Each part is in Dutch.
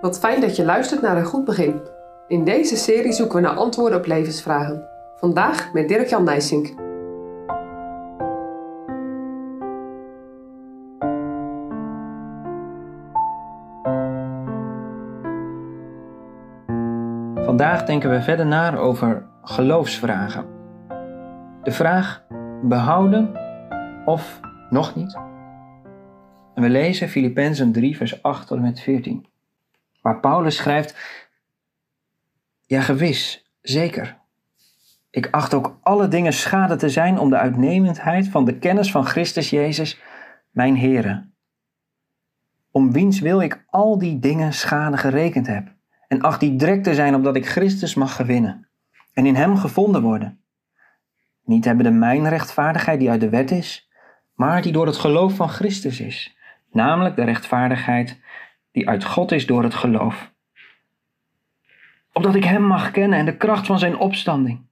Wat fijn dat je luistert naar een goed begin. In deze serie zoeken we naar antwoorden op levensvragen. Vandaag met Dirk-Jan Nijsink. Vandaag denken we verder na over geloofsvragen. De vraag behouden of nog niet? En we lezen Filippenzen 3, vers 8 tot en met 14. Waar Paulus schrijft: Ja, gewis, zeker. Ik acht ook alle dingen schade te zijn om de uitnemendheid van de kennis van Christus Jezus, mijn Heere. Om wiens wil ik al die dingen schade gerekend heb. En acht die drek te zijn opdat ik Christus mag gewinnen. En in hem gevonden worden. Niet hebben de mijn rechtvaardigheid die uit de wet is, maar die door het geloof van Christus is. Namelijk de rechtvaardigheid die uit God is door het geloof. Opdat ik Hem mag kennen en de kracht van Zijn opstanding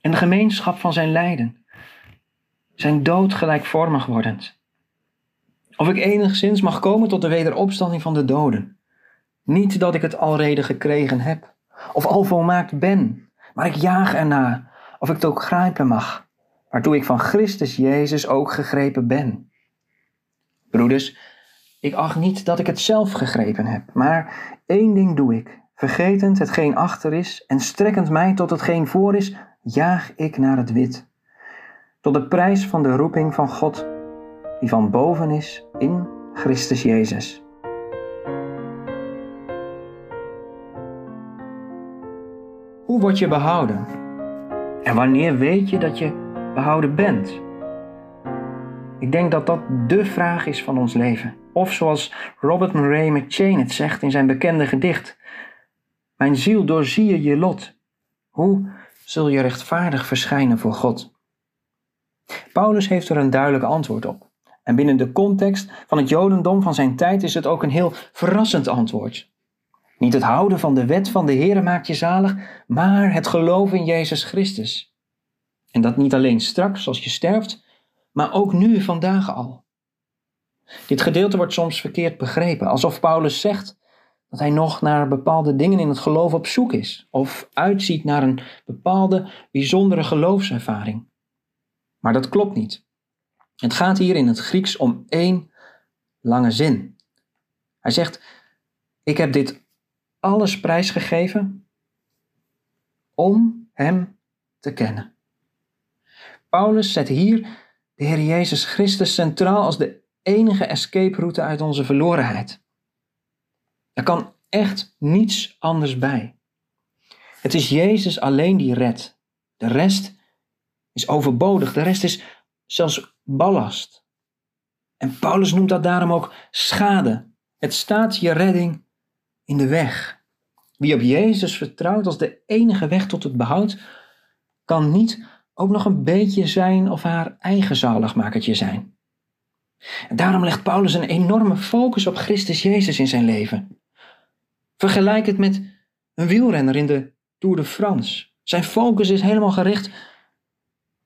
en de gemeenschap van Zijn lijden, Zijn dood gelijkvormig wordend. Of ik enigszins mag komen tot de wederopstanding van de doden. Niet dat ik het alrede gekregen heb, of al volmaakt ben, maar ik jaag erna, of ik het ook grijpen mag, waartoe ik van Christus Jezus ook gegrepen ben. Broeders, ik acht niet dat ik het zelf gegrepen heb, maar één ding doe ik. Vergetend hetgeen achter is en strekkend mij tot hetgeen voor is, jaag ik naar het wit. Tot de prijs van de roeping van God, die van boven is in Christus Jezus. Hoe word je behouden? En wanneer weet je dat je behouden bent? Ik denk dat dat de vraag is van ons leven. Of zoals Robert Murray McChain het zegt in zijn bekende gedicht: Mijn ziel, doorzie je lot. Hoe zul je rechtvaardig verschijnen voor God? Paulus heeft er een duidelijk antwoord op. En binnen de context van het Jodendom van zijn tijd is het ook een heel verrassend antwoord. Niet het houden van de wet van de Heer maakt je zalig, maar het geloof in Jezus Christus. En dat niet alleen straks als je sterft, maar ook nu, vandaag al. Dit gedeelte wordt soms verkeerd begrepen, alsof Paulus zegt dat hij nog naar bepaalde dingen in het geloof op zoek is, of uitziet naar een bepaalde bijzondere geloofservaring. Maar dat klopt niet. Het gaat hier in het Grieks om één lange zin. Hij zegt: Ik heb dit alles prijsgegeven om Hem te kennen. Paulus zet hier de Heer Jezus Christus centraal als de enige escape route uit onze verlorenheid. Er kan echt niets anders bij. Het is Jezus alleen die redt. De rest is overbodig, de rest is zelfs ballast. En Paulus noemt dat daarom ook schade. Het staat je redding in de weg. Wie op Jezus vertrouwt als de enige weg tot het behoud, kan niet ook nog een beetje zijn of haar eigen zaligmakertje zijn. En daarom legt Paulus een enorme focus op Christus Jezus in zijn leven. Vergelijk het met een wielrenner in de Tour de France. Zijn focus is helemaal gericht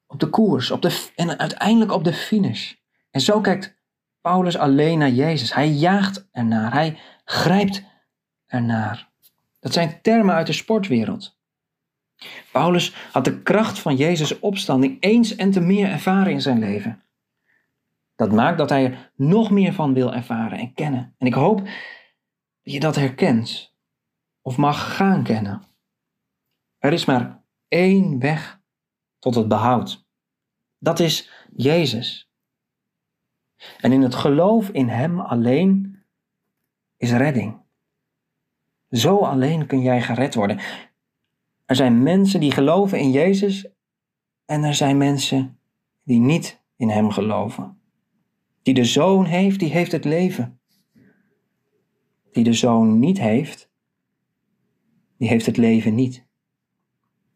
op de koers op de, en uiteindelijk op de finish. En zo kijkt Paulus alleen naar Jezus. Hij jaagt ernaar, hij grijpt ernaar. Dat zijn termen uit de sportwereld. Paulus had de kracht van Jezus' opstanding eens en te meer ervaren in zijn leven. Dat maakt dat hij er nog meer van wil ervaren en kennen. En ik hoop dat je dat herkent of mag gaan kennen. Er is maar één weg tot het behoud. Dat is Jezus. En in het geloof in Hem alleen is redding. Zo alleen kun jij gered worden. Er zijn mensen die geloven in Jezus en er zijn mensen die niet in Hem geloven. Die de zoon heeft, die heeft het leven. Die de zoon niet heeft, die heeft het leven niet.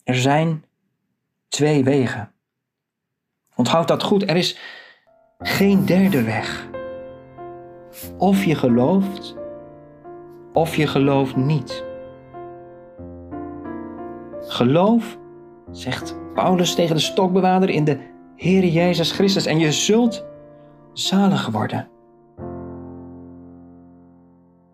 Er zijn twee wegen. Onthoud dat goed, er is geen derde weg. Of je gelooft, of je gelooft niet. Geloof, zegt Paulus tegen de stokbewaarder in de Heer Jezus Christus, en je zult zalig worden.